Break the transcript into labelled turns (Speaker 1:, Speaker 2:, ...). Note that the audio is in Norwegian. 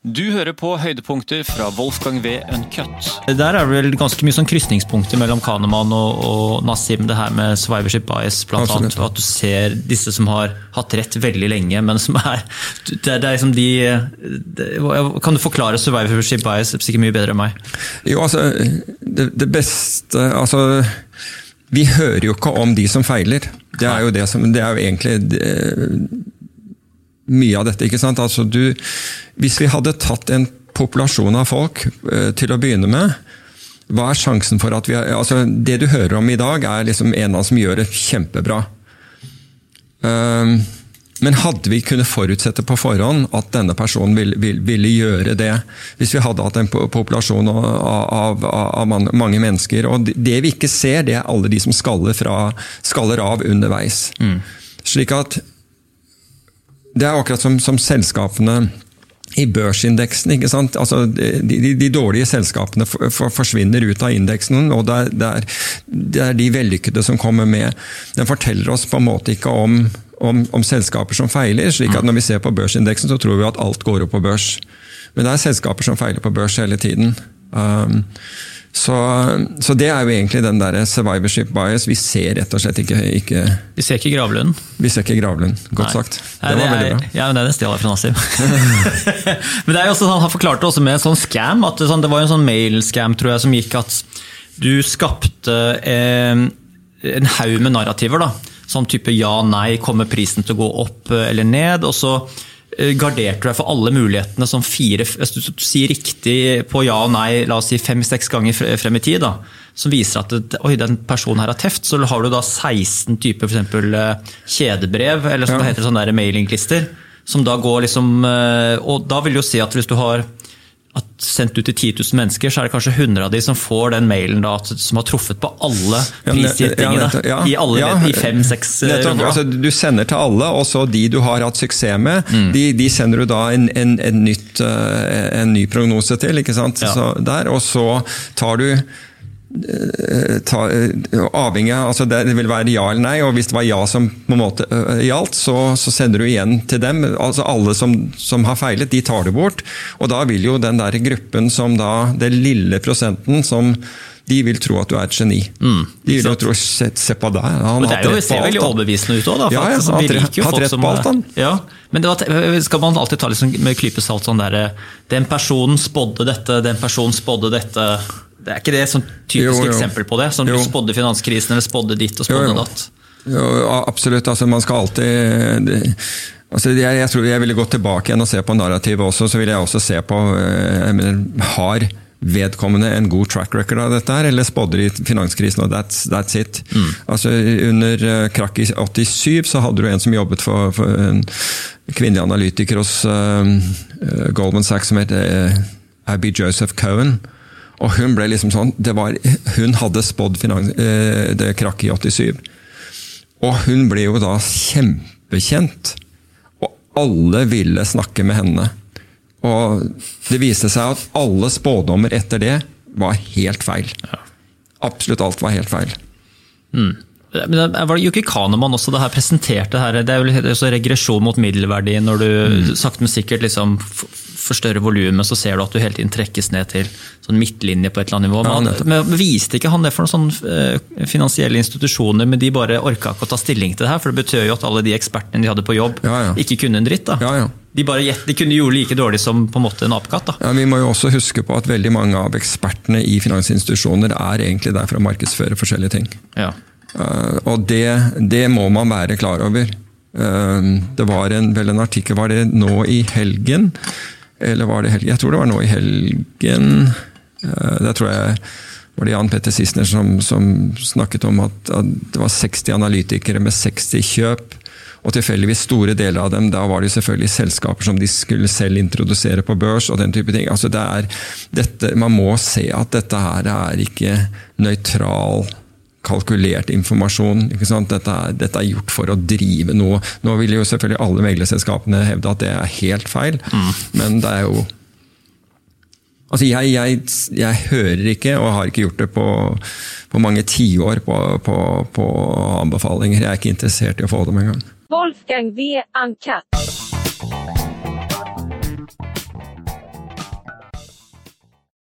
Speaker 1: Du hører på høydepunkter fra Wolfgang V. Uncut.
Speaker 2: Der er det vel ganske mye sånn krysningspunkter mellom Kahneman og, og Nassim. Det her med survivorship bias, blant annet. At du ser disse som har hatt rett veldig lenge, men som er Det, det er liksom de det, Kan du forklare survivorship bias sikkert mye bedre enn meg?
Speaker 3: Jo, altså, det, det beste Altså, vi hører jo ikke om de som feiler. Det er jo, det som, det er jo egentlig det, mye av dette. ikke sant? Altså, du, hvis vi hadde tatt en populasjon av folk eh, til å begynne med, hva er sjansen for at vi altså Det du hører om i dag, er liksom en av dem som gjør det kjempebra. Um, men hadde vi kunnet forutsette på forhånd at denne personen ville, ville, ville gjøre det, hvis vi hadde hatt en populasjon av, av, av mange mennesker og det- vi ikke ser, det er alle de som skaller, fra, skaller av underveis. Slik at det er akkurat som, som selskapene i børsindeksen. ikke sant? Altså, de, de, de dårlige selskapene for, for, forsvinner ut av indeksen, og det er, det, er, det er de vellykkede som kommer med. Den forteller oss på en måte ikke om, om, om selskaper som feiler. slik at Når vi ser på børsindeksen, så tror vi at alt går opp på børs. Men det er selskaper som feiler på børs hele tiden. Um, så, så det er jo egentlig den der survivorship bias. Vi ser rett og slett ikke, ikke
Speaker 2: Vi ser ikke gravlunden.
Speaker 3: Vi ser ikke gravlunden, Godt
Speaker 2: Nei.
Speaker 3: sagt.
Speaker 2: Nei,
Speaker 3: Det var
Speaker 2: er,
Speaker 3: veldig bra.
Speaker 2: Ja, men det er den stjal jeg fra Nassim. men det er jo også sånn, Han forklarte også med en sånn scam, at det, sånn, det var en sånn mail-scam tror jeg, som gikk at du skapte eh, en haug med narrativer. da, Sånn type ja, nei, kommer prisen til å gå opp eh, eller ned? og så garderte du deg for alle mulighetene som fire Hvis du, du sier riktig på ja og nei la oss si fem-seks ganger frem i tid, da, som viser at det, oi, den personen her har teft, så har du da 16 typer eksempel, eh, kjedebrev, eller som
Speaker 3: Ja.
Speaker 2: det heter sånne mailinglister, som da går liksom eh, Og da vil jo si at hvis du har at sendt ut til 10 000 mennesker, så er det kanskje 100 av de som får den mailen da, som har truffet på alle
Speaker 3: Ja,
Speaker 2: prisgjettingene.
Speaker 3: ja, nettopp, ja.
Speaker 2: I
Speaker 3: Ja.
Speaker 2: i fem-seks
Speaker 3: Nettopp,
Speaker 2: runder.
Speaker 3: altså, du sender til alle, og så de du har hatt suksess med,
Speaker 2: Mm.
Speaker 3: de, de sender du da en, en, en, nytt, eh, en ny prognose til. ikke sant?
Speaker 2: Ja.
Speaker 3: Så der, og så tar du eh, ta, eh, avhengig av, altså Det vil være ja eller nei, og hvis det var ja som på en måte eh, gjaldt, så, så sender du igjen til dem. altså Alle som, som har feilet, de tar det bort. Og da vil jo den der gruppen som da, den lille prosenten som de vil tro at du er et geni. de vil jo tro se, se på deg, han
Speaker 2: Mm.
Speaker 3: Har
Speaker 2: det
Speaker 3: rett på
Speaker 2: ser
Speaker 3: alt,
Speaker 2: veldig
Speaker 3: han.
Speaker 2: overbevisende ut òg, da.
Speaker 3: Ja, ja,
Speaker 2: vi
Speaker 3: rett- på alt, han.
Speaker 2: Ja, men det var, skal man alltid ta liksom med klype salt sånn derre Den personen spådde dette, den personen spådde dette. Det er ikke det sånn typisk
Speaker 3: Jo, jo.
Speaker 2: eksempel på det? Som
Speaker 3: Jo.
Speaker 2: spådde finanskrisen eller spådde ditt og spådde datt?
Speaker 3: Jo, absolutt. Altså, man skal alltid det, altså, jeg, jeg tror jeg ville gått tilbake igjen og se på narrativet også. Så ville jeg også se på eh, mener, Har vedkommende en god track record av dette her, eller spådde de finanskrisen, og that's, that's it. Altså, under eh, krakk i 87 så hadde du en som jobbet for, for en kvinnelig analytiker hos eh, eh, Goldman Sachs som het uh, Abby Joseph Cohen. Og hun ble liksom sånn det var, Hun hadde spådd finans- eh, det krakket i 87. Og hun ble jo da kjempekjent. Og alle ville snakke med henne. Og det viste seg at alle spådommer etter det var helt feil. Absolutt alt var helt feil.
Speaker 2: Men var det Yuki Kahneman også det her presenterte her, det er jo også regresjon mot middelverdi. Når du
Speaker 3: Mm.
Speaker 2: sakte, men sikkert liksom forstørrer volumet, så ser du at du hele tiden trekkes ned til sånn midtlinje på et eller annet nivå. Men, men viste ikke han det for noen sånne eh, finansielle institusjoner, men de bare orka ikke å ta stilling til det her? For det betød jo at alle de ekspertene de hadde på jobb,
Speaker 3: Ja, ja.
Speaker 2: ikke kunne en dritt. da.
Speaker 3: Ja, ja.
Speaker 2: De, bare, de kunne gjøre like dårlig som på en måte en apekatt. da.
Speaker 3: Ja, vi må jo også huske på at veldig mange av ekspertene i finansinstitusjoner er egentlig der for å markedsføre forskjellige ting.
Speaker 2: Ja.
Speaker 3: Eh, og det, det må man være klar over. Eh, det var en, vel en artikkel, var det nå i helgen? Eller var det helgen? Jeg tror det var nå i helgen. Der det tror jeg var det Jan Petter Sissener som, som snakket om at, at det var 60 analytikere med 60 kjøp. Og tilfeldigvis store deler av dem, da var det selvfølgelig selskaper som de skulle selv introdusere på børs og den type ting. Altså det er, dette, man må se at dette her er ikke nøytral kalkulert informasjon. ikke sant? Dette er, dette er gjort for å drive noe. Nå vil jo selvfølgelig alle meglerselskapene hevde at det er helt feil, men det er jo Altså jeg, jeg, jeg hører ikke, og har ikke gjort det på, på mange tiår, på, på, på anbefalinger. Jeg er ikke interessert i å få dem engang.
Speaker 4: Wolfgang V. Uncut.